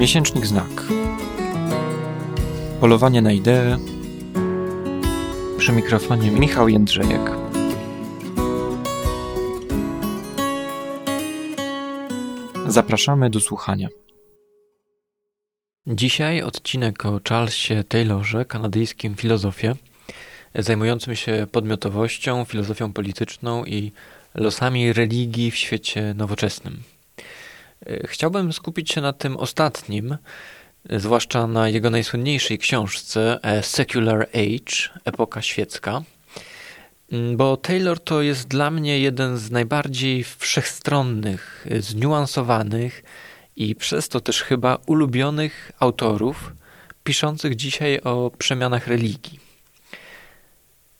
Miesięcznik Znak. Polowanie na ideę. Przy mikrofonie Michał Jędrzejek. Zapraszamy do słuchania. Dzisiaj odcinek o Charlesie Taylorze, kanadyjskim filozofie, zajmującym się podmiotowością, filozofią polityczną i losami religii w świecie nowoczesnym. Chciałbym skupić się na tym ostatnim, zwłaszcza na jego najsłynniejszej książce A Secular Age, epoka świecka, bo Taylor to jest dla mnie jeden z najbardziej wszechstronnych, zniuansowanych i przez to też chyba ulubionych autorów piszących dzisiaj o przemianach religii.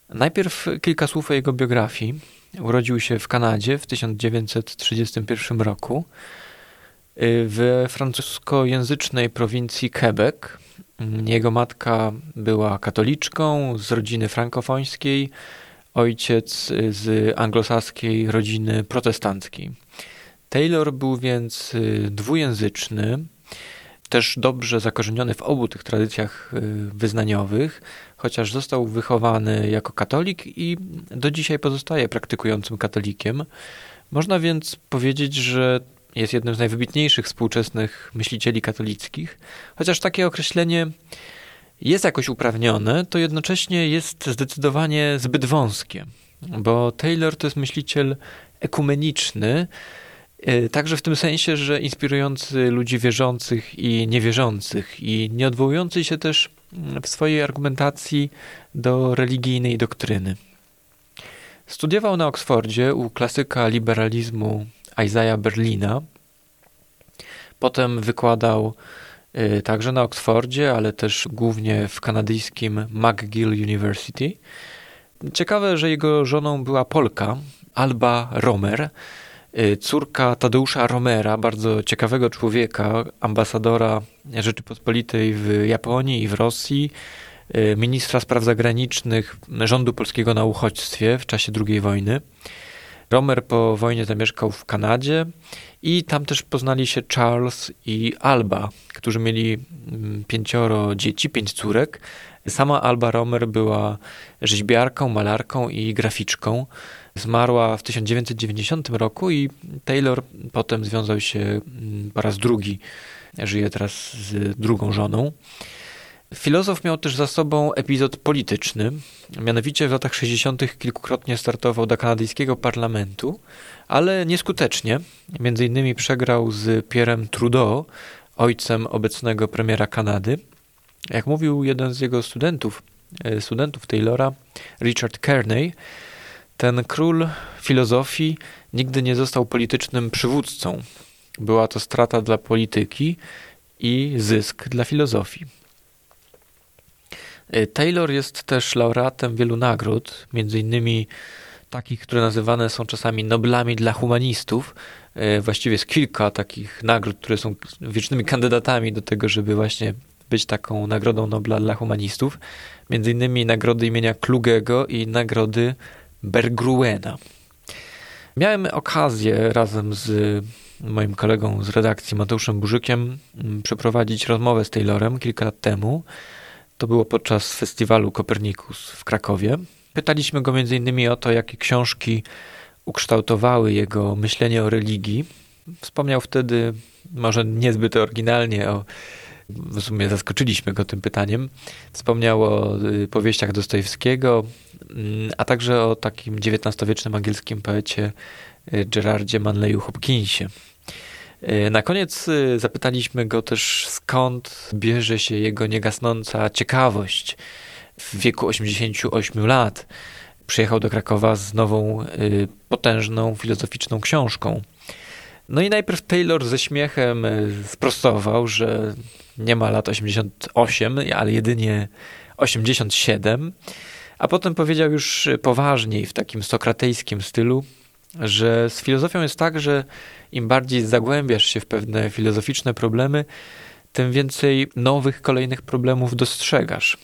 Najpierw kilka słów o jego biografii. Urodził się w Kanadzie w 1931 roku w francuskojęzycznej prowincji Quebec. Jego matka była katoliczką z rodziny frankofońskiej, ojciec z anglosaskiej rodziny protestanckiej. Taylor był więc y, dwujęzyczny, też dobrze zakorzeniony w obu tych tradycjach y, wyznaniowych, chociaż został wychowany jako katolik i do dzisiaj pozostaje praktykującym katolikiem. Można więc powiedzieć, że jest jednym z najwybitniejszych współczesnych myślicieli katolickich, chociaż takie określenie jest jakoś uprawnione, to jednocześnie jest zdecydowanie zbyt wąskie, bo Taylor to jest myśliciel ekumeniczny, y, Także w tym sensie, że inspirujący ludzi wierzących i niewierzących, i nie odwołujący się też w swojej argumentacji do religijnej doktryny. Studiował na Oksfordzie u klasyka liberalizmu Isaiah Berlina. Potem wykładał y, także na Oksfordzie, ale też głównie w kanadyjskim McGill University. Ciekawe, że jego żoną była Polka, Alba Romer, y, córka Tadeusza Romera, bardzo ciekawego człowieka, ambasadora Rzeczypospolitej w Japonii i w Rosji, y, ministra spraw zagranicznych rządu polskiego na uchodźstwie w czasie II wojny. Romer po wojnie zamieszkał w Kanadzie i tam też poznali się Charles i Alba, którzy mieli mm, pięcioro dzieci, pięć córek. Sama Alba Romer była rzeźbiarką, malarką i graficzką. Zmarła w 1990 roku i Taylor potem związał się mm, po raz drugi. Żyje teraz z drugą żoną. Filozof miał też za sobą epizod polityczny. Mianowicie w latach 60. kilkukrotnie startował do kanadyjskiego parlamentu, ale nieskutecznie. Między innymi przegrał z Pierrem Trudeau, ojcem obecnego premiera Kanady. Jak mówił jeden z jego studentów, e, studentów Taylora, Richard Kearney, ten król filozofii nigdy nie został politycznym przywódcą. Była to strata dla polityki i zysk dla filozofii. Y, Taylor jest też laureatem wielu nagród, między innymi takich, które nazywane są czasami Noblami dla humanistów. Y, właściwie jest kilka takich nagród, które są wiecznymi kandydatami do tego, żeby właśnie być taką nagrodą Nobla dla humanistów. Między innymi nagrody imienia Klugego i nagrody Bergruena. Miałem okazję razem z moim kolegą z redakcji Mateuszem Burzykiem mm, przeprowadzić rozmowę z Taylorem kilka lat temu. To było podczas festiwalu Kopernikus w Krakowie. Pytaliśmy go m.in. o to, jakie książki ukształtowały jego myślenie o religii. Wspomniał wtedy, może niezbyt oryginalnie, o w sumie zaskoczyliśmy go tym pytaniem. Wspomniał o y, powieściach Dostojewskiego, mm, a także o takim XIX-wiecznym angielskim poecie y, Gerardzie Manleyu Hopkinsie. E, na koniec e, zapytaliśmy go też, skąd bierze się jego niegasnąca ciekawość w wieku 88 lat. Przyjechał do Krakowa z nową, e, potężną filozoficzną książką. No i najpierw Taylor ze śmiechem sprostował, że nie ma lat 88, ale jedynie 87. A potem powiedział już poważniej, w takim sokratejskim stylu, że z filozofią jest tak, że im bardziej zagłębiasz się w pewne filozoficzne problemy, tym więcej nowych, kolejnych problemów dostrzegasz.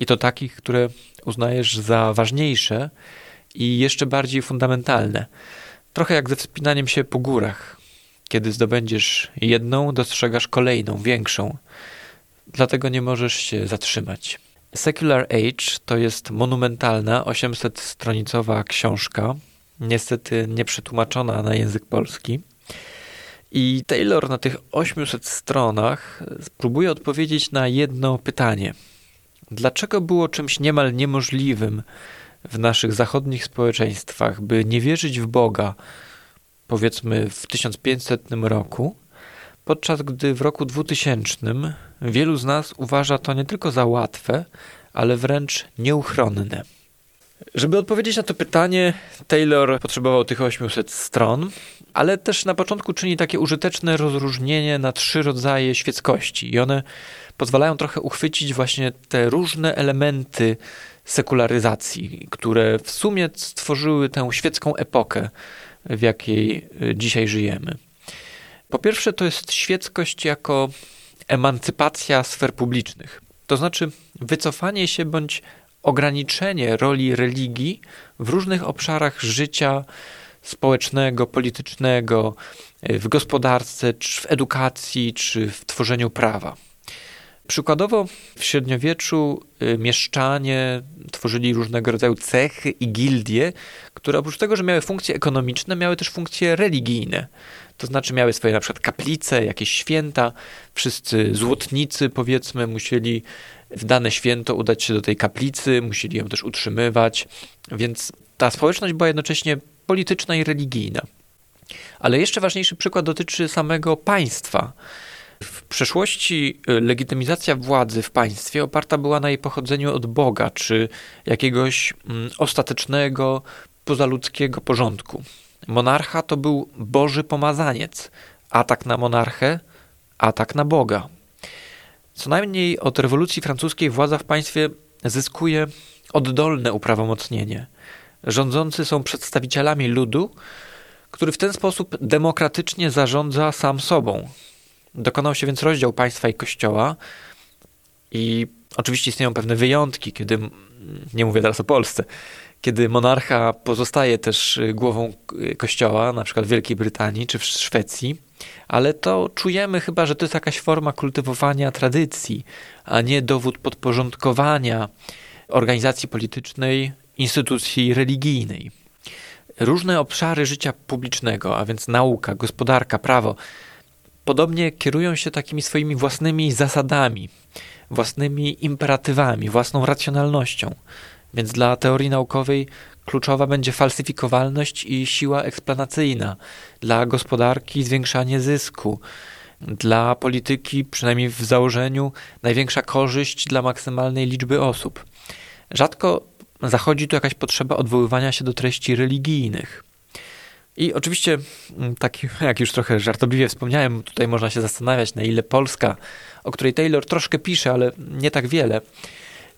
I to takich, które uznajesz za ważniejsze i jeszcze bardziej fundamentalne. Trochę jak ze wspinaniem się po górach. Kiedy zdobędziesz jedną, dostrzegasz kolejną, większą. Dlatego nie możesz się zatrzymać. Secular Age to jest monumentalna, 800-stronicowa książka, niestety nieprzetłumaczona na język polski. I Taylor na tych 800 stronach spróbuje odpowiedzieć na jedno pytanie. Dlaczego było czymś niemal niemożliwym w naszych zachodnich społeczeństwach, by nie wierzyć w Boga, powiedzmy w 1500 roku, podczas gdy w roku 2000 wielu z nas uważa to nie tylko za łatwe, ale wręcz nieuchronne. Żeby odpowiedzieć na to pytanie, Taylor potrzebował tych 800 stron, ale też na początku czyni takie użyteczne rozróżnienie na trzy rodzaje świeckości i one pozwalają trochę uchwycić właśnie te różne elementy sekularyzacji, które w sumie stworzyły tę świecką epokę, w jakiej y, dzisiaj żyjemy. Po pierwsze, to jest świeckość jako emancypacja sfer publicznych, to znaczy wycofanie się bądź ograniczenie roli religii w różnych obszarach życia społecznego, politycznego, y, w gospodarce, czy w edukacji, czy w tworzeniu prawa. Przykładowo w średniowieczu y, mieszczanie tworzyli różnego rodzaju cechy i gildie, które oprócz tego, że miały funkcje ekonomiczne, miały też funkcje religijne. To znaczy miały swoje na przykład kaplice, jakieś święta. Wszyscy złotnicy, powiedzmy, musieli w dane święto udać się do tej kaplicy, musieli ją też utrzymywać. Więc ta społeczność była jednocześnie polityczna i religijna. Ale jeszcze ważniejszy przykład dotyczy samego państwa. W przeszłości y, legitymizacja władzy w państwie oparta była na jej pochodzeniu od Boga, czy jakiegoś mm, ostatecznego, pozaludzkiego porządku. Monarcha to był Boży pomazaniec. Atak na monarchę, atak na Boga. Co najmniej od rewolucji francuskiej władza w państwie zyskuje oddolne uprawomocnienie. Rządzący są przedstawicielami ludu, który w ten sposób demokratycznie zarządza sam sobą. Dokonał się więc rozdział państwa i kościoła i oczywiście istnieją pewne wyjątki, kiedy, nie mówię teraz o Polsce, kiedy monarcha pozostaje też głową kościoła, na przykład w Wielkiej Brytanii czy w Szwecji, ale to czujemy chyba, że to jest jakaś forma kultywowania tradycji, a nie dowód podporządkowania organizacji politycznej instytucji religijnej. Różne obszary życia publicznego, a więc nauka, gospodarka, prawo, podobnie kierują się takimi swoimi własnymi zasadami, własnymi imperatywami, własną racjonalnością. Więc dla teorii naukowej kluczowa będzie falsyfikowalność i siła eksplanacyjna, dla gospodarki zwiększanie zysku, dla polityki, przynajmniej w założeniu, największa korzyść dla maksymalnej liczby osób. Rzadko zachodzi tu jakaś potrzeba odwoływania się do treści religijnych. I oczywiście, mm, tak jak już trochę żartobliwie wspomniałem, tutaj można się zastanawiać, na ile Polska, o której Taylor troszkę pisze, ale nie tak wiele,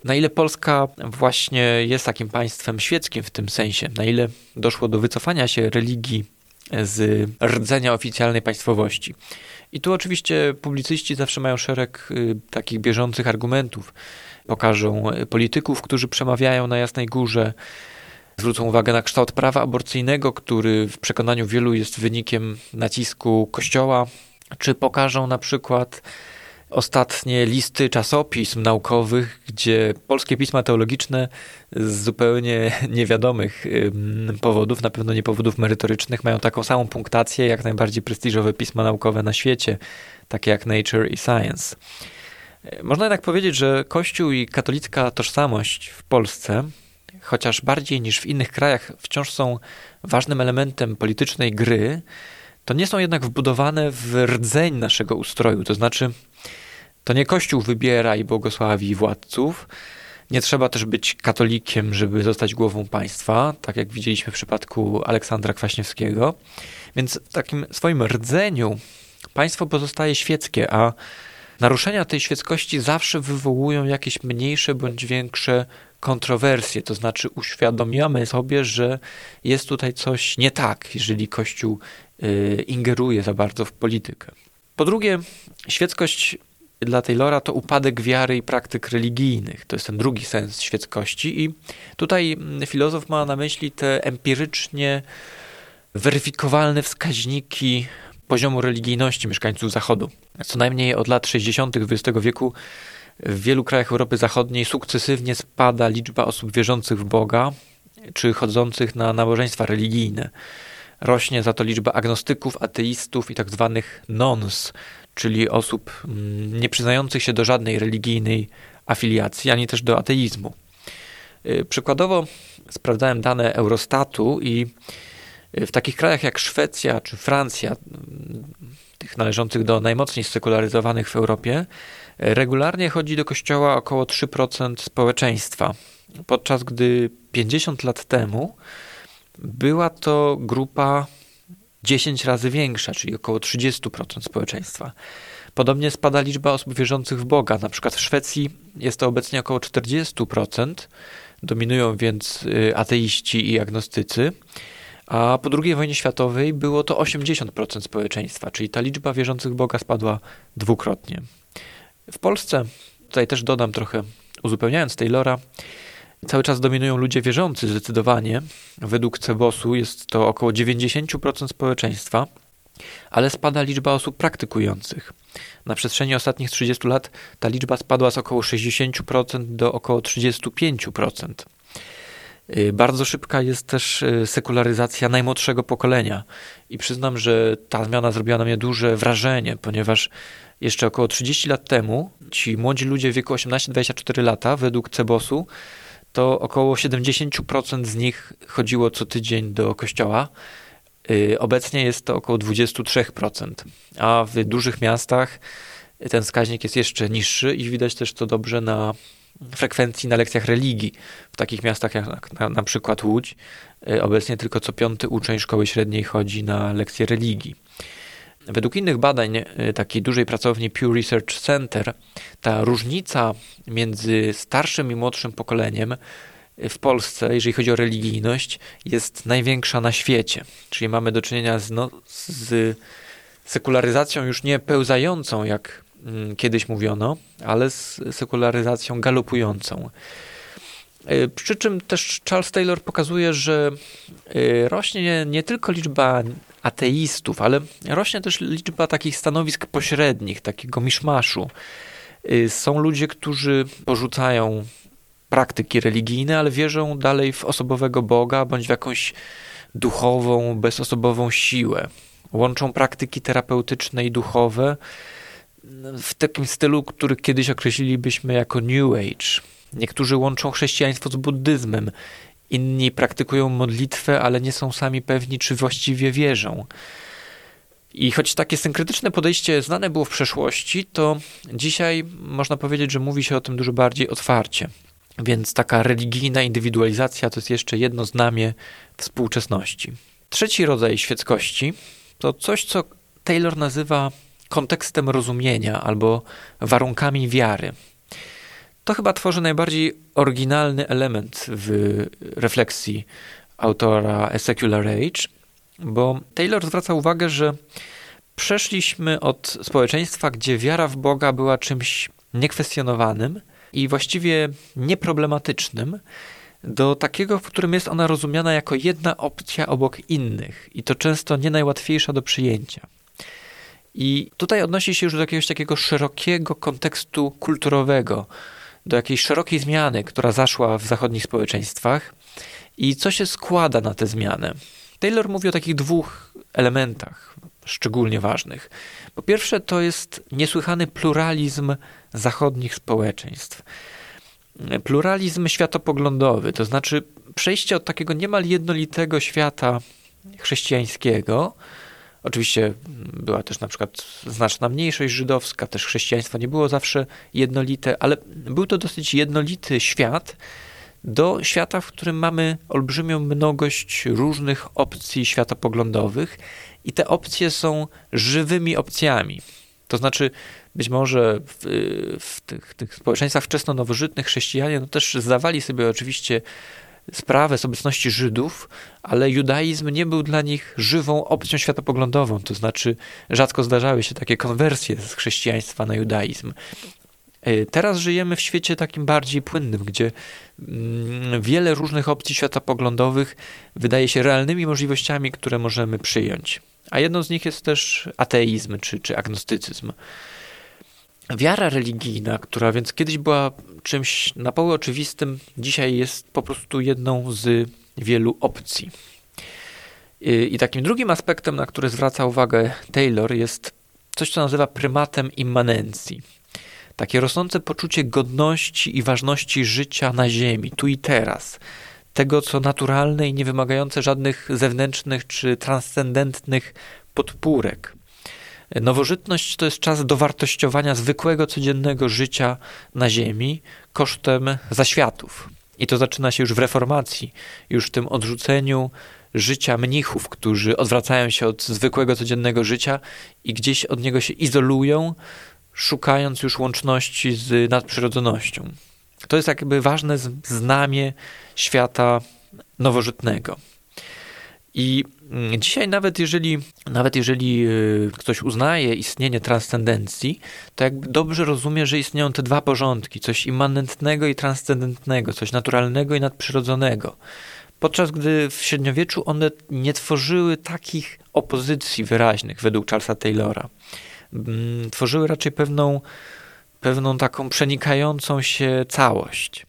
na ile Polska właśnie jest takim państwem świeckim w tym sensie, na ile doszło do wycofania się religii z rdzenia oficjalnej państwowości. I tu oczywiście publicyści zawsze mają szereg y, takich bieżących argumentów. Pokażą polityków, którzy przemawiają na Jasnej Górze, zwrócą uwagę na kształt prawa aborcyjnego, który w przekonaniu wielu jest wynikiem nacisku Kościoła, czy pokażą na przykład ostatnie listy czasopism naukowych, gdzie polskie pisma teologiczne z zupełnie niewiadomych powodów, na pewno nie powodów merytorycznych, mają taką samą punktację jak najbardziej prestiżowe pisma naukowe na świecie, takie jak Nature i Science. Można jednak powiedzieć, że Kościół i katolicka tożsamość w Polsce, chociaż bardziej niż w innych krajach, wciąż są ważnym elementem politycznej gry, to nie są jednak wbudowane w rdzeń naszego ustroju. To znaczy, to nie Kościół wybiera i błogosławi władców. Nie trzeba też być katolikiem, żeby zostać głową państwa, tak jak widzieliśmy w przypadku Aleksandra Kwaśniewskiego. Więc w takim swoim rdzeniu państwo pozostaje świeckie, a naruszenia tej świeckości zawsze wywołują jakieś mniejsze bądź większe kontrowersje, to znaczy uświadomiamy sobie, że jest tutaj coś nie tak, jeżeli Kościół y, ingeruje za bardzo w politykę. Po drugie, świeckość dla Taylora to upadek wiary i praktyk religijnych. To jest ten drugi sens świeckości i tutaj filozof ma na myśli te empirycznie weryfikowalne wskaźniki poziomu religijności mieszkańców Zachodu. Co najmniej od lat 60. XX wieku w wielu krajach Europy Zachodniej sukcesywnie spada liczba osób wierzących w Boga czy chodzących na nabożeństwa religijne. Rośnie za to liczba agnostyków, ateistów i tak zwanych nons, czyli osób mm, nie przyznających się do żadnej religijnej afiliacji, ani też do ateizmu. Y, przykładowo sprawdzałem dane Eurostatu i w takich krajach jak Szwecja czy Francja, tych należących do najmocniej sekularyzowanych w Europie, regularnie chodzi do kościoła około 3% społeczeństwa, podczas gdy 50 lat temu była to grupa 10 razy większa, czyli około 30% społeczeństwa. Podobnie spada liczba osób wierzących w Boga. Na przykład w Szwecji jest to obecnie około 40%, dominują więc y, ateiści i agnostycy, a po II wojnie światowej było to 80% społeczeństwa, czyli ta liczba wierzących Boga spadła dwukrotnie. W Polsce, tutaj też dodam trochę, uzupełniając Taylora, cały czas dominują ludzie wierzący zdecydowanie. Według Cebosu jest to około 90% społeczeństwa, ale spada liczba osób praktykujących. Na przestrzeni ostatnich 30 lat ta liczba spadła z około 60% do około 35%. Y, bardzo szybka jest też y, sekularyzacja najmłodszego pokolenia i przyznam, że ta zmiana zrobiła na mnie duże wrażenie, ponieważ jeszcze około 30 lat temu ci młodzi ludzie w wieku 18-24 lata, według Cebosu, to około 70% z nich chodziło co tydzień do kościoła. Y, obecnie jest to około 23%, a w dużych miastach ten wskaźnik jest jeszcze niższy i widać też to dobrze na frekwencji na lekcjach religii. W takich miastach jak na, na przykład Łódź, y, obecnie tylko co piąty uczeń szkoły średniej chodzi na lekcje religii. Według innych badań y, takiej dużej pracowni Pew Research Center, ta różnica między starszym i młodszym pokoleniem y, w Polsce, jeżeli chodzi o religijność, jest największa na świecie. Czyli mamy do czynienia z, no, z sekularyzacją już nie pełzającą, jak kiedyś mówiono, ale z sekularyzacją galopującą. Y, przy czym też Charles Taylor pokazuje, że rośnie nie tylko liczba ateistów, ale rośnie też liczba takich stanowisk pośrednich, takiego miszmaszu. Y, są ludzie, którzy porzucają praktyki religijne, ale wierzą dalej w osobowego Boga bądź w jakąś duchową, bezosobową siłę. Łączą praktyki terapeutyczne i duchowe w takim stylu, który kiedyś określilibyśmy jako New Age. Niektórzy łączą chrześcijaństwo z buddyzmem, Inni praktykują modlitwę, ale nie są sami pewni, czy właściwie wierzą. I choć takie synkretyczne podejście znane było w przeszłości, to dzisiaj można powiedzieć, że mówi się o tym dużo bardziej otwarcie. Więc taka religijna indywidualizacja to jest jeszcze jedno znamie współczesności. Trzeci rodzaj świeckości to coś, co Taylor nazywa kontekstem rozumienia albo warunkami wiary. To chyba tworzy najbardziej oryginalny element w refleksji autora A Secular Age, bo Taylor zwraca uwagę, że przeszliśmy od społeczeństwa, gdzie wiara w Boga była czymś niekwestionowanym i właściwie nieproblematycznym, do takiego, w którym jest ona rozumiana jako jedna opcja obok innych i to często nie najłatwiejsza do przyjęcia. I tutaj odnosi się już do jakiegoś takiego szerokiego kontekstu kulturowego, do jakiejś szerokiej zmiany, która zaszła w zachodnich społeczeństwach i co się składa na tę zmianę. Taylor mówi o takich dwóch elementach szczególnie ważnych. Po pierwsze, to jest niesłychany pluralizm zachodnich społeczeństw. Pluralizm światopoglądowy, to znaczy przejście od takiego niemal jednolitego świata chrześcijańskiego, Oczywiście była też na przykład znaczna mniejszość żydowska, też chrześcijaństwo nie było zawsze jednolite, ale był to dosyć jednolity świat do świata, w którym mamy olbrzymią mnogość różnych opcji światopoglądowych i te opcje są żywymi opcjami. To znaczy, być może w, w tych, tych społeczeństwach wczesno-nowożytnych chrześcijanie no też zdawali sobie oczywiście sprawę z obecności Żydów, ale judaizm nie był dla nich żywą opcją światopoglądową, to znaczy rzadko zdarzały się takie konwersje z chrześcijaństwa na judaizm. E, teraz żyjemy w świecie takim bardziej płynnym, gdzie mm, wiele różnych opcji światopoglądowych wydaje się realnymi możliwościami, które możemy przyjąć. a jedną z nich jest też ateizm czy, czy agnostycyzm. Wiara religijna, która więc kiedyś była czymś na poły oczywistym, dzisiaj jest po prostu jedną z wielu opcji. I takim drugim aspektem, na który zwraca uwagę Taylor, jest coś, co nazywa prymatem immanencji. Takie rosnące poczucie godności i ważności życia na Ziemi, tu i teraz. Tego, co naturalne i nie wymagające żadnych zewnętrznych czy transcendentnych podpórek. Nowożytność to jest czas dowartościowania zwykłego, codziennego życia na Ziemi kosztem zaświatów. I to zaczyna się już w reformacji, już w tym odrzuceniu życia mnichów, którzy odwracają się od zwykłego, codziennego życia i gdzieś od niego się izolują, szukając już łączności z nadprzyrodzonością. To jest jakby ważne znamie świata nowożytnego. I dzisiaj nawet jeżeli, nawet jeżeli y, ktoś uznaje istnienie transcendencji, to jakby dobrze rozumie, że istnieją te dwa porządki, coś immanentnego i transcendentnego, coś naturalnego i nadprzyrodzonego. Podczas gdy w średniowieczu one nie tworzyły takich opozycji wyraźnych według Charlesa Taylora. Mm, tworzyły raczej pewną, pewną taką przenikającą się całość.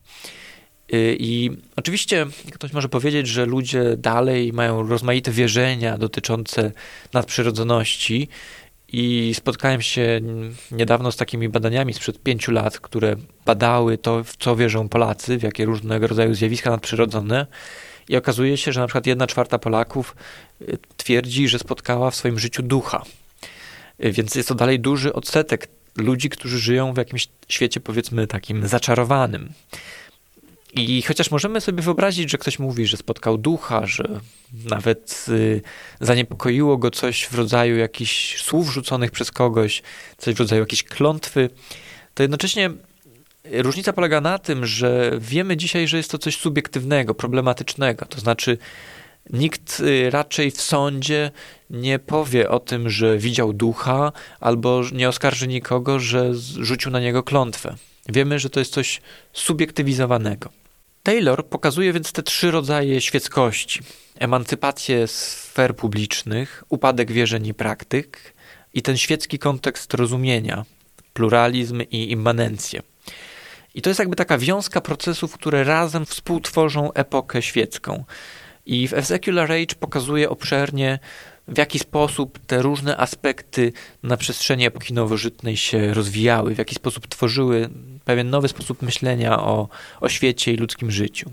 Y, I oczywiście ktoś może powiedzieć, że ludzie dalej mają rozmaite wierzenia dotyczące nadprzyrodzoności. I spotkałem się niedawno z takimi badaniami sprzed pięciu lat, które badały to, w co wierzą Polacy, w jakie różnego rodzaju zjawiska nadprzyrodzone. I okazuje się, że na przykład jedna czwarta Polaków y, twierdzi, że spotkała w swoim życiu ducha. Y, więc jest to dalej duży odsetek ludzi, którzy żyją w jakimś świecie, powiedzmy, takim zaczarowanym. I chociaż możemy sobie wyobrazić, że ktoś mówi, że spotkał ducha, że nawet y, zaniepokoiło go coś w rodzaju jakichś słów rzuconych przez kogoś, coś w rodzaju jakiejś klątwy, to jednocześnie różnica polega na tym, że wiemy dzisiaj, że jest to coś subiektywnego, problematycznego. To znaczy, nikt y, raczej w sądzie nie powie o tym, że widział ducha, albo nie oskarży nikogo, że rzucił na niego klątwę. Wiemy, że to jest coś subiektywizowanego. Taylor pokazuje więc te trzy rodzaje świeckości: emancypację sfer publicznych, upadek wierzeń i praktyk i ten świecki kontekst rozumienia, pluralizm i immanencję. I to jest jakby taka wiązka procesów, które razem współtworzą epokę świecką. I w A Secular Age pokazuje obszernie, w jaki sposób te różne aspekty na przestrzeni epoki nowożytnej się rozwijały, w jaki sposób tworzyły pewien nowy sposób myślenia o, o świecie i ludzkim życiu.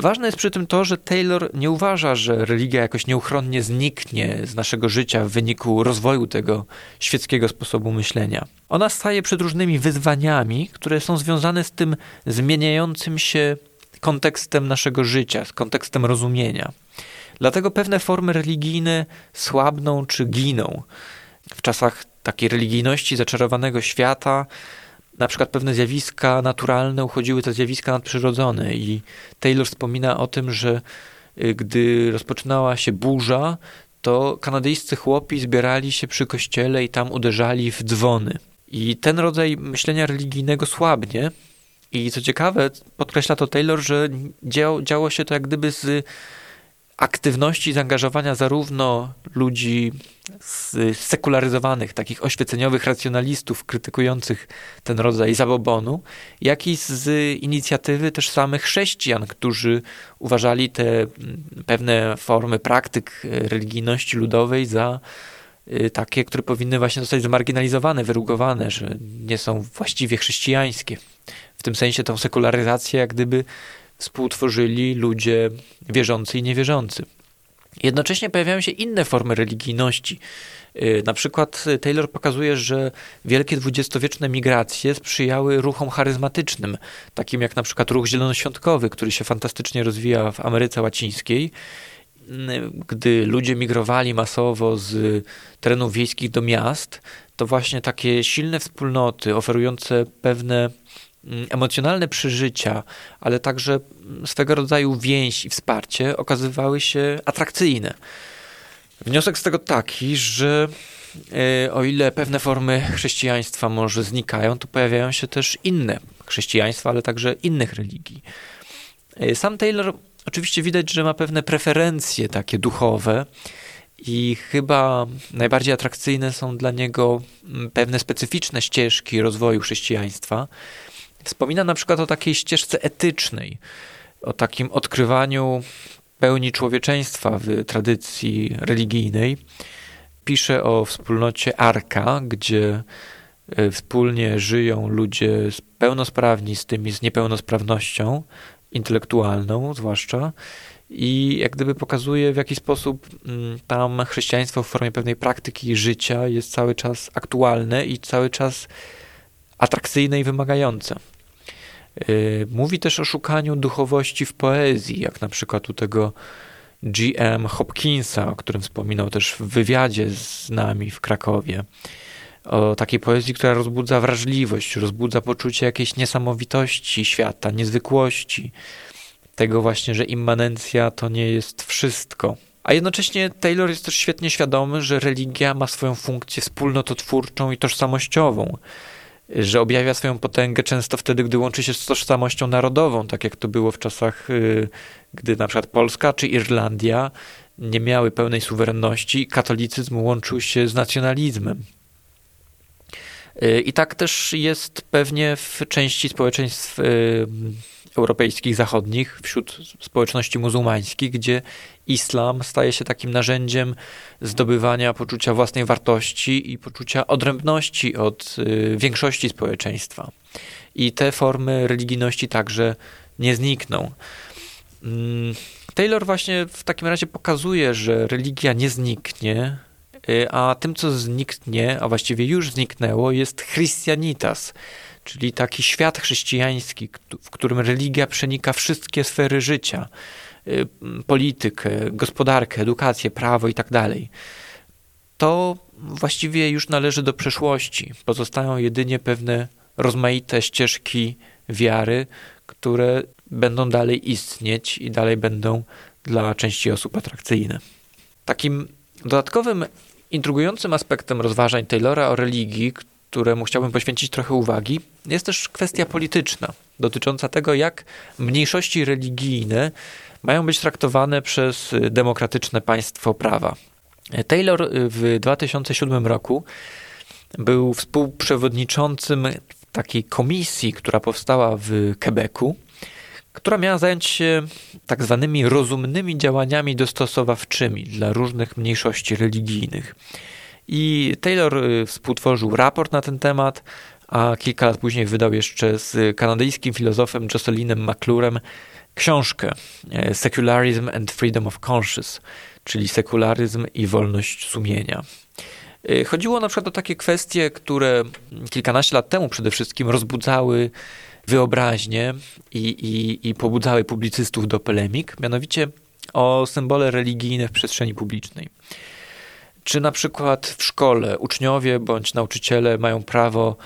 Ważne jest przy tym to, że Taylor nie uważa, że religia jakoś nieuchronnie zniknie z naszego życia w wyniku rozwoju tego świeckiego sposobu myślenia. Ona staje przed różnymi wyzwaniami, które są związane z tym zmieniającym się kontekstem naszego życia, z kontekstem rozumienia. Dlatego pewne formy religijne słabną czy giną. W czasach takiej religijności zaczarowanego świata, na przykład pewne zjawiska naturalne uchodziły za zjawiska nadprzyrodzone i Taylor wspomina o tym, że y, gdy rozpoczynała się burza, to kanadyjscy chłopi zbierali się przy kościele i tam uderzali w dzwony. I ten rodzaj myślenia religijnego słabnie. I co ciekawe, podkreśla to Taylor, że działo, działo się to jak gdyby z aktywności, zaangażowania zarówno ludzi sekularyzowanych, takich oświeceniowych racjonalistów krytykujących ten rodzaj zabobonu, jak i z inicjatywy też samych chrześcijan, którzy uważali te mm, pewne formy praktyk religijności ludowej za y, takie, które powinny właśnie zostać zmarginalizowane, wyrugowane, że nie są właściwie chrześcijańskie. W tym sensie tą sekularyzację jak gdyby współtworzyli ludzie wierzący i niewierzący. Jednocześnie pojawiają się inne formy religijności. Y, na przykład Taylor pokazuje, że wielkie dwudziestowieczne migracje sprzyjały ruchom charyzmatycznym, takim jak na przykład ruch zielonoświątkowy, który się fantastycznie rozwija w Ameryce Łacińskiej. Y, gdy ludzie migrowali masowo z terenów wiejskich do miast, to właśnie takie silne wspólnoty oferujące pewne emocjonalne przeżycia, ale także swego rodzaju więź i wsparcie okazywały się atrakcyjne. Wniosek z tego taki, że e, o ile pewne formy chrześcijaństwa może znikają, to pojawiają się też inne chrześcijaństwa, ale także innych religii. E, sam Taylor oczywiście widać, że ma pewne preferencje takie duchowe i chyba najbardziej atrakcyjne są dla niego mm, pewne specyficzne ścieżki rozwoju chrześcijaństwa. Wspomina na przykład o takiej ścieżce etycznej, o takim odkrywaniu pełni człowieczeństwa w tradycji religijnej. Pisze o wspólnocie Arka, gdzie e, wspólnie żyją ludzie pełnosprawni z tymi z niepełnosprawnością intelektualną, zwłaszcza i jak gdyby pokazuje, w jaki sposób mm, tam chrześcijaństwo w formie pewnej praktyki życia jest cały czas aktualne i cały czas atrakcyjne i wymagające. Y, mówi też o szukaniu duchowości w poezji, jak na przykład u tego G.M. Hopkinsa, o którym wspominał też w wywiadzie z nami w Krakowie. O takiej poezji, która rozbudza wrażliwość, rozbudza poczucie jakiejś niesamowitości świata, niezwykłości, tego właśnie, że immanencja to nie jest wszystko. A jednocześnie Taylor jest też świetnie świadomy, że religia ma swoją funkcję wspólnototwórczą i tożsamościową, że objawia swoją potęgę często wtedy, gdy łączy się z tożsamością narodową, tak jak to było w czasach, y, gdy na przykład Polska czy Irlandia nie miały pełnej suwerenności, katolicyzm łączył się z nacjonalizmem. Y, I tak też jest pewnie w części społeczeństw y, europejskich, zachodnich, wśród społeczności muzułmańskich, gdzie islam staje się takim narzędziem zdobywania poczucia własnej wartości i poczucia odrębności od y, większości społeczeństwa. I te formy religijności także nie znikną. Mm, Taylor właśnie w takim razie pokazuje, że religia nie zniknie, y, a tym, co zniknie, a właściwie już zniknęło, jest Christianitas, czyli taki świat chrześcijański, w którym religia przenika wszystkie sfery życia y, politykę, gospodarkę, edukację, prawo i tak. To właściwie już należy do przeszłości. Pozostają jedynie pewne rozmaite ścieżki wiary, które będą dalej istnieć i dalej będą dla części osób atrakcyjne. Takim dodatkowym, intrygującym aspektem rozważań Taylora o religii, któremu chciałbym poświęcić trochę uwagi, jest też kwestia polityczna, dotycząca tego, jak mniejszości religijne mają być traktowane przez demokratyczne państwo prawa. Taylor w 2007 roku był współprzewodniczącym takiej komisji, która powstała w Quebecu, która miała zająć się tak zwanymi rozumnymi działaniami dostosowawczymi dla różnych mniejszości religijnych. I Taylor y, współtworzył raport na ten temat, a kilka lat później wydał jeszcze z kanadyjskim filozofem Jocelinem McClurem książkę e, Secularism and Freedom of Conscience, czyli sekularyzm i wolność sumienia. E, chodziło na przykład o takie kwestie, które kilkanaście lat temu przede wszystkim rozbudzały wyobraźnię i, i, i pobudzały publicystów do polemik, mianowicie o symbole religijne w przestrzeni publicznej. Czy na przykład w szkole uczniowie bądź nauczyciele mają prawo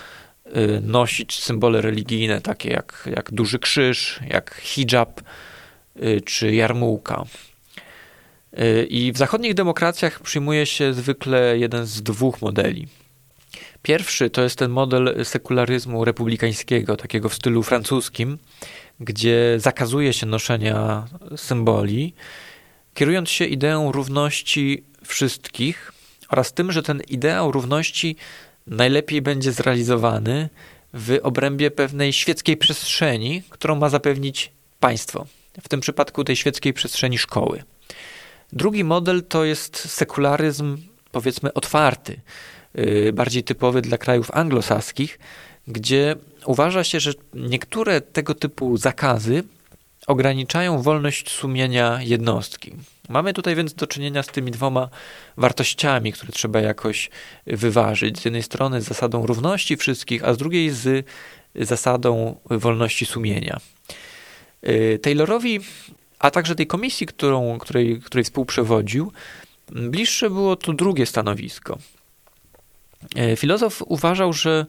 y, nosić symbole religijne, takie jak, jak duży krzyż, jak hijab y, czy jarmułka. Y, I w zachodnich demokracjach przyjmuje się zwykle jeden z dwóch modeli. Pierwszy to jest ten model sekularyzmu republikańskiego, takiego w stylu francuskim, gdzie zakazuje się noszenia symboli, kierując się ideą równości wszystkich oraz tym, że ten ideał równości najlepiej będzie zrealizowany w obrębie pewnej świeckiej przestrzeni, którą ma zapewnić państwo. W tym przypadku tej świeckiej przestrzeni szkoły. Drugi model to jest sekularyzm, powiedzmy, otwarty, y, bardziej typowy dla krajów anglosaskich, gdzie uważa się, że niektóre tego typu zakazy ograniczają wolność sumienia jednostki. Mamy tutaj więc do czynienia z tymi dwoma wartościami, które trzeba jakoś wyważyć. Z jednej strony z zasadą równości wszystkich, a z drugiej z zasadą wolności sumienia. Y, Taylorowi, a także tej komisji, którą, której, której współprzewodził, bliższe było to drugie stanowisko. Y, filozof uważał, że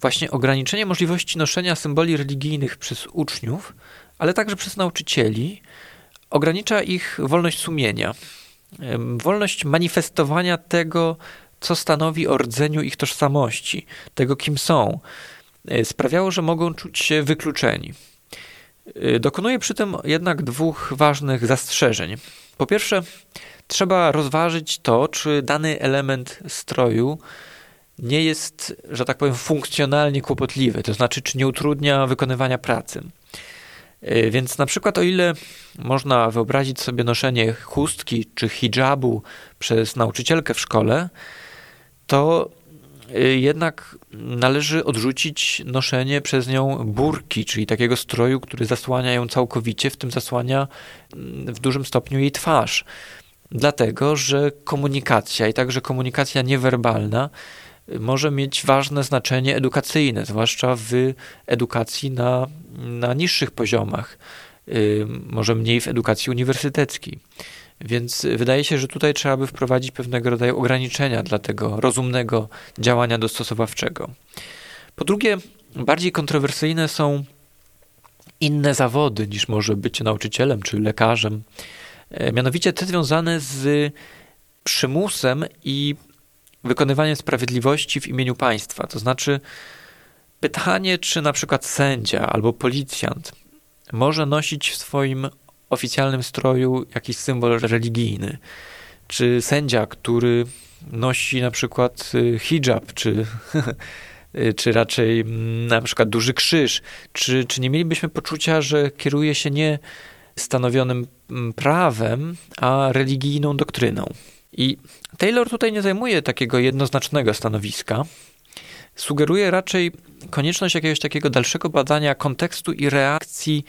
właśnie ograniczenie możliwości noszenia symboli religijnych przez uczniów, ale także przez nauczycieli, ogranicza ich wolność sumienia, wolność manifestowania tego, co stanowi o rdzeniu ich tożsamości, tego kim są. E, sprawiało, że mogą czuć się wykluczeni. Y, dokonuje przy tym jednak dwóch ważnych zastrzeżeń. Po pierwsze, trzeba rozważyć to, czy dany element stroju nie jest, że tak powiem, funkcjonalnie kłopotliwy, to znaczy, czy nie utrudnia wykonywania pracy. Y, więc na przykład, o ile można wyobrazić sobie noszenie chustki czy hijabu przez nauczycielkę w szkole, to y, jednak należy odrzucić noszenie przez nią burki, czyli takiego stroju, który zasłania ją całkowicie, w tym zasłania mm, w dużym stopniu jej twarz. Dlatego, że komunikacja i także komunikacja niewerbalna może mieć ważne znaczenie edukacyjne, zwłaszcza w edukacji na, na niższych poziomach, y, może mniej w edukacji uniwersyteckiej. Więc wydaje się, że tutaj trzeba by wprowadzić pewnego rodzaju ograniczenia dla tego rozumnego działania dostosowawczego. Po drugie, bardziej kontrowersyjne są inne zawody niż może bycie nauczycielem czy lekarzem, e, mianowicie te związane z przymusem i wykonywaniem sprawiedliwości w imieniu państwa. To znaczy pytanie, czy na przykład sędzia albo policjant może nosić w swoim oficjalnym stroju jakiś symbol religijny, czy sędzia, który nosi na przykład y, hijab, czy, czy raczej mm, na przykład duży krzyż, czy, czy nie mielibyśmy poczucia, że kieruje się nie stanowionym mm, prawem, a religijną doktryną. I Taylor tutaj nie zajmuje takiego jednoznacznego stanowiska. Sugeruje raczej konieczność jakiegoś takiego dalszego badania kontekstu i reakcji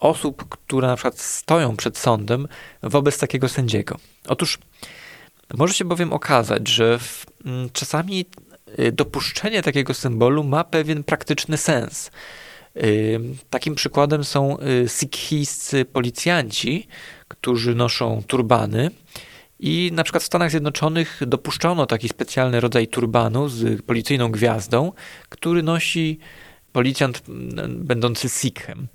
osób, które na przykład stoją przed sądem wobec takiego sędziego. Otóż może się bowiem okazać, że w, m, czasami y, dopuszczenie takiego symbolu ma pewien praktyczny sens. Y, takim przykładem są y, sikhijscy policjanci, którzy noszą turbany i na przykład w Stanach Zjednoczonych dopuszczono taki specjalny rodzaj turbanu z policyjną gwiazdą, który nosi policjant będący Sikhem.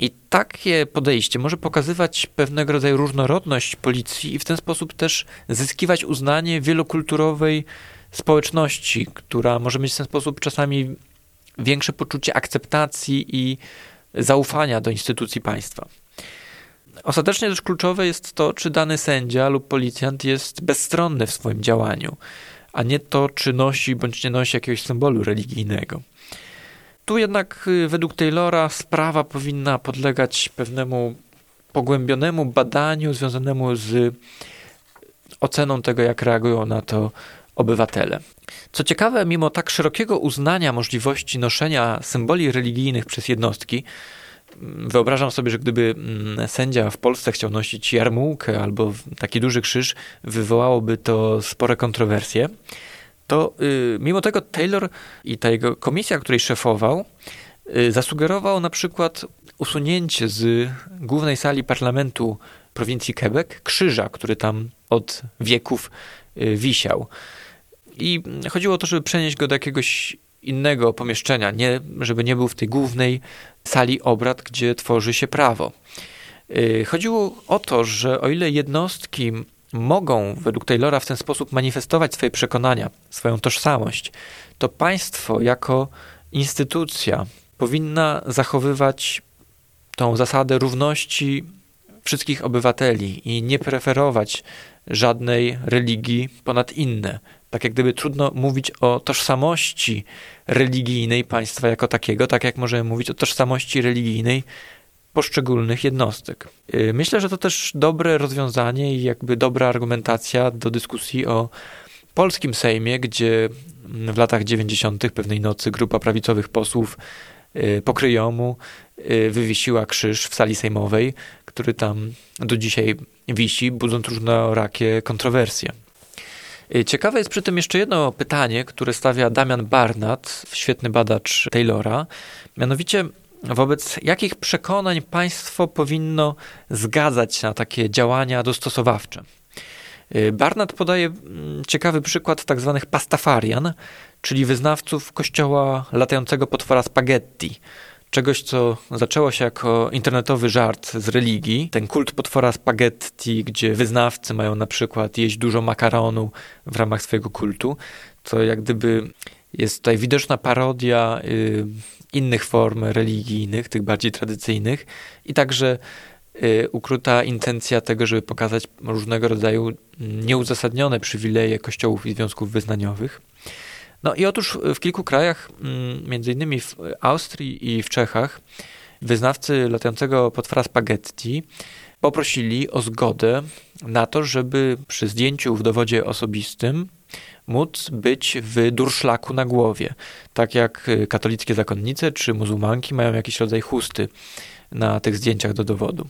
I takie podejście może pokazywać pewnego rodzaju różnorodność policji i w ten sposób też zyskiwać uznanie wielokulturowej społeczności, która może mieć w ten sposób czasami większe poczucie akceptacji i zaufania do instytucji państwa. Ostatecznie też kluczowe jest to, czy dany sędzia lub policjant jest bezstronny w swoim działaniu, a nie to, czy nosi bądź nie nosi jakiegoś symbolu religijnego. Tu jednak y, według Taylora sprawa powinna podlegać pewnemu pogłębionemu badaniu związanemu z oceną tego, jak reagują na to obywatele. Co ciekawe, mimo tak szerokiego uznania możliwości noszenia symboli religijnych przez jednostki, Wyobrażam sobie, że gdyby mm, sędzia w Polsce chciał nosić jarmułkę albo taki duży krzyż, wywołałoby to spore kontrowersje. To y, mimo tego Taylor i ta jego komisja, której szefował, y, zasugerował na przykład usunięcie z głównej sali parlamentu prowincji Quebec krzyża, który tam od wieków y, wisiał. I chodziło o to, żeby przenieść go do jakiegoś innego pomieszczenia, nie, żeby nie był w tej głównej sali obrad, gdzie tworzy się prawo. Y, chodziło o to, że o ile jednostki mogą według Taylora w ten sposób manifestować swoje przekonania, swoją tożsamość, to państwo jako instytucja powinna zachowywać tą zasadę równości wszystkich obywateli i nie preferować żadnej religii ponad inne. Tak jak gdyby trudno mówić o tożsamości religijnej państwa jako takiego, tak jak możemy mówić o tożsamości religijnej poszczególnych jednostek. Y, myślę, że to też dobre rozwiązanie i jakby dobra argumentacja do dyskusji o polskim Sejmie, gdzie w latach 90. pewnej nocy grupa prawicowych posłów y, pokryjomu y, wywiesiła krzyż w sali sejmowej, który tam do dzisiaj wisi, budząc różnorakie kontrowersje. Y, ciekawe jest przy tym jeszcze jedno pytanie, które stawia Damian Barnat, świetny badacz Taylora, mianowicie wobec jakich przekonań państwo powinno zgadzać się na takie działania dostosowawcze. Y, Barnat podaje mm, ciekawy przykład tzw. Tak pastafarian, czyli wyznawców kościoła latającego potwora spaghetti, czegoś, co zaczęło się jako internetowy żart z religii. Ten kult potwora spaghetti, gdzie wyznawcy mają na przykład jeść dużo makaronu w ramach swojego kultu, co jak gdyby jest tutaj widoczna parodia y, innych form religijnych, tych bardziej tradycyjnych, i także y, ukryta intencja tego, żeby pokazać różnego rodzaju nieuzasadnione przywileje kościołów i związków wyznaniowych. No i otóż w kilku krajach, mm, między innymi w Austrii i w Czechach, wyznawcy latającego potwora spaghetti poprosili o zgodę na to, żeby przy zdjęciu w dowodzie osobistym móc być w durszlaku na głowie. Tak jak katolickie zakonnice czy muzułmanki mają jakiś rodzaj chusty na tych zdjęciach do dowodu.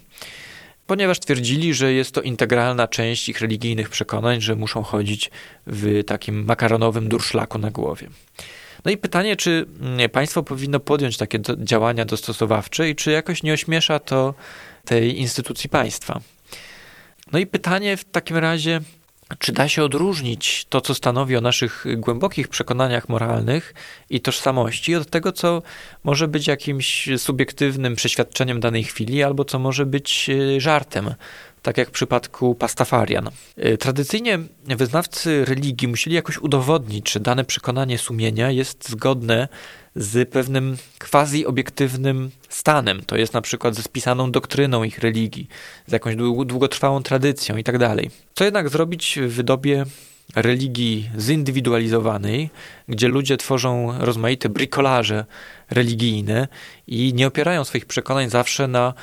Ponieważ twierdzili, że jest to integralna część ich religijnych przekonań, że muszą chodzić w takim makaronowym durszlaku na głowie. No i pytanie, czy państwo powinno podjąć takie do, działania dostosowawcze i czy jakoś nie ośmiesza to tej instytucji państwa. No i pytanie w takim razie, czy da się odróżnić to, co stanowi o naszych głębokich przekonaniach moralnych i tożsamości, od tego, co może być jakimś subiektywnym przeświadczeniem danej chwili, albo co może być e, żartem, tak jak w przypadku Pastafarian. E, tradycyjnie wyznawcy religii musieli jakoś udowodnić, że dane przekonanie sumienia jest zgodne z pewnym quasi-obiektywnym stanem, to jest na przykład ze spisaną doktryną ich religii, z jakąś długotrwałą tradycją itd. Tak Co jednak zrobić w dobie religii zindywidualizowanej, gdzie ludzie tworzą rozmaite brikolaże religijne i nie opierają swoich przekonań zawsze na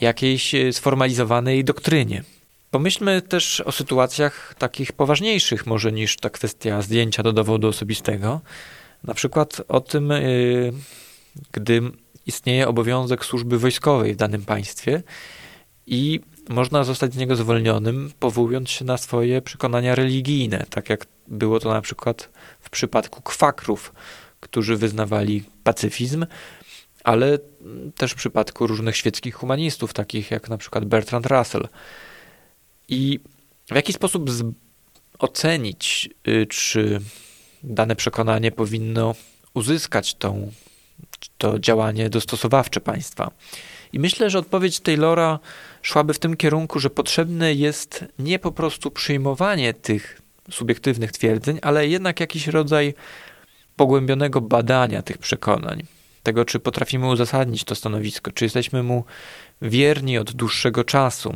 jakiejś sformalizowanej doktrynie. Pomyślmy też o sytuacjach takich poważniejszych może niż ta kwestia zdjęcia do dowodu osobistego, na przykład o tym, y, gdy istnieje obowiązek służby wojskowej w danym państwie i można zostać z niego zwolnionym, powołując się na swoje przekonania religijne, tak jak było to na przykład w przypadku kwakrów, którzy wyznawali pacyfizm, ale też w przypadku różnych świeckich humanistów, takich jak na przykład Bertrand Russell. I w jaki sposób ocenić, y, czy dane przekonanie powinno uzyskać tą, to działanie dostosowawcze państwa. I myślę, że odpowiedź Taylora szłaby w tym kierunku, że potrzebne jest nie po prostu przyjmowanie tych subiektywnych twierdzeń, ale jednak jakiś rodzaj pogłębionego badania tych przekonań. Tego, czy potrafimy uzasadnić to stanowisko, czy jesteśmy mu wierni od dłuższego czasu,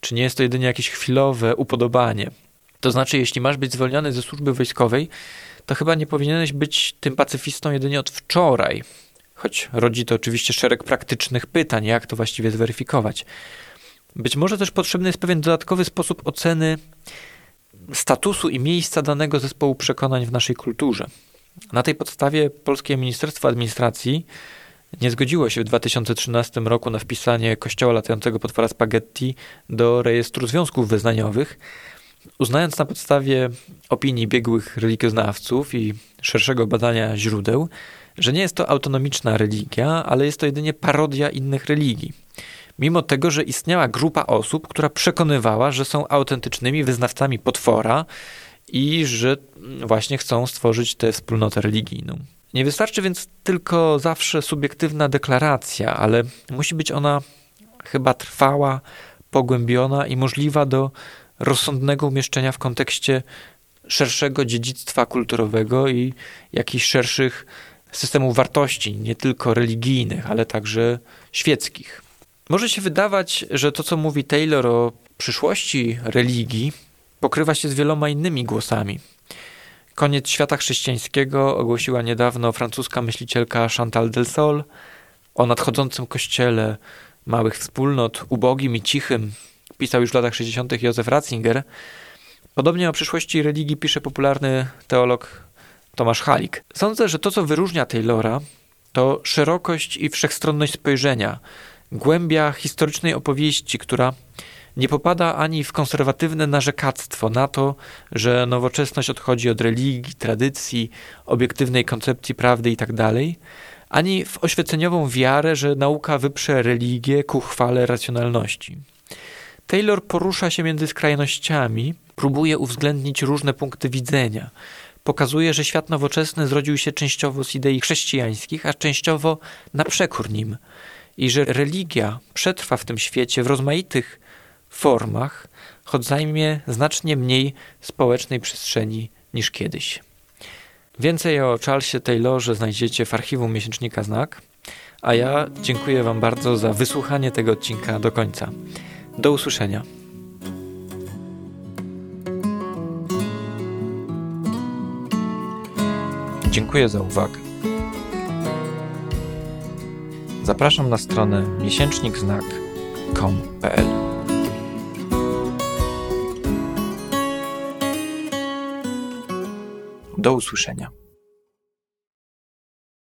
czy nie jest to jedynie jakieś chwilowe upodobanie. To znaczy, jeśli masz być zwolniony ze służby wojskowej, to chyba nie powinieneś być tym pacyfistą jedynie od wczoraj. Choć rodzi to oczywiście szereg praktycznych pytań, jak to właściwie zweryfikować. Być może też potrzebny jest pewien dodatkowy sposób oceny statusu i miejsca danego zespołu przekonań w naszej kulturze. Na tej podstawie Polskie Ministerstwo Administracji nie zgodziło się w 2013 roku na wpisanie Kościoła latającego potwora spaghetti do rejestru związków wyznaniowych, Uznając na podstawie opinii biegłych religioznawców i szerszego badania źródeł, że nie jest to autonomiczna religia, ale jest to jedynie parodia innych religii. Mimo tego, że istniała grupa osób, która przekonywała, że są autentycznymi wyznawcami potwora i że właśnie chcą stworzyć tę wspólnotę religijną. Nie wystarczy więc tylko zawsze subiektywna deklaracja, ale musi być ona chyba trwała, pogłębiona i możliwa do rozsądnego umieszczenia w kontekście szerszego dziedzictwa kulturowego i jakichś szerszych systemów wartości, nie tylko religijnych, ale także świeckich. Może się wydawać, że to, co mówi Taylor o przyszłości religii, pokrywa się z wieloma innymi głosami. Koniec świata chrześcijańskiego ogłosiła niedawno francuska myślicielka Chantal del Sol o nadchodzącym kościele małych wspólnot, ubogim i cichym, pisał już w latach 60. Józef Ratzinger. Podobnie o przyszłości religii pisze popularny teolog Tomasz Halik. Sądzę, że to, co wyróżnia Taylora, to szerokość i wszechstronność spojrzenia, głębia historycznej opowieści, która nie popada ani w konserwatywne narzekactwo na to, że nowoczesność odchodzi od religii, tradycji, obiektywnej koncepcji prawdy itd., tak ani w oświeceniową wiarę, że nauka wyprze religię ku chwale racjonalności. Taylor porusza się między skrajnościami, próbuje uwzględnić różne punkty widzenia. Pokazuje, że świat nowoczesny zrodził się częściowo z idei chrześcijańskich, a częściowo na przekór nim. I że religia przetrwa w tym świecie w rozmaitych formach, choć zajmie znacznie mniej społecznej przestrzeni niż kiedyś. Więcej o Charlesie Taylorze znajdziecie w archiwum miesięcznika Znak. A ja dziękuję Wam bardzo za wysłuchanie tego odcinka do końca. Do usłyszenia. Dziękuję za uwagę. Zapraszam na stronę miesięcznikznak.com.pl Do usłyszenia.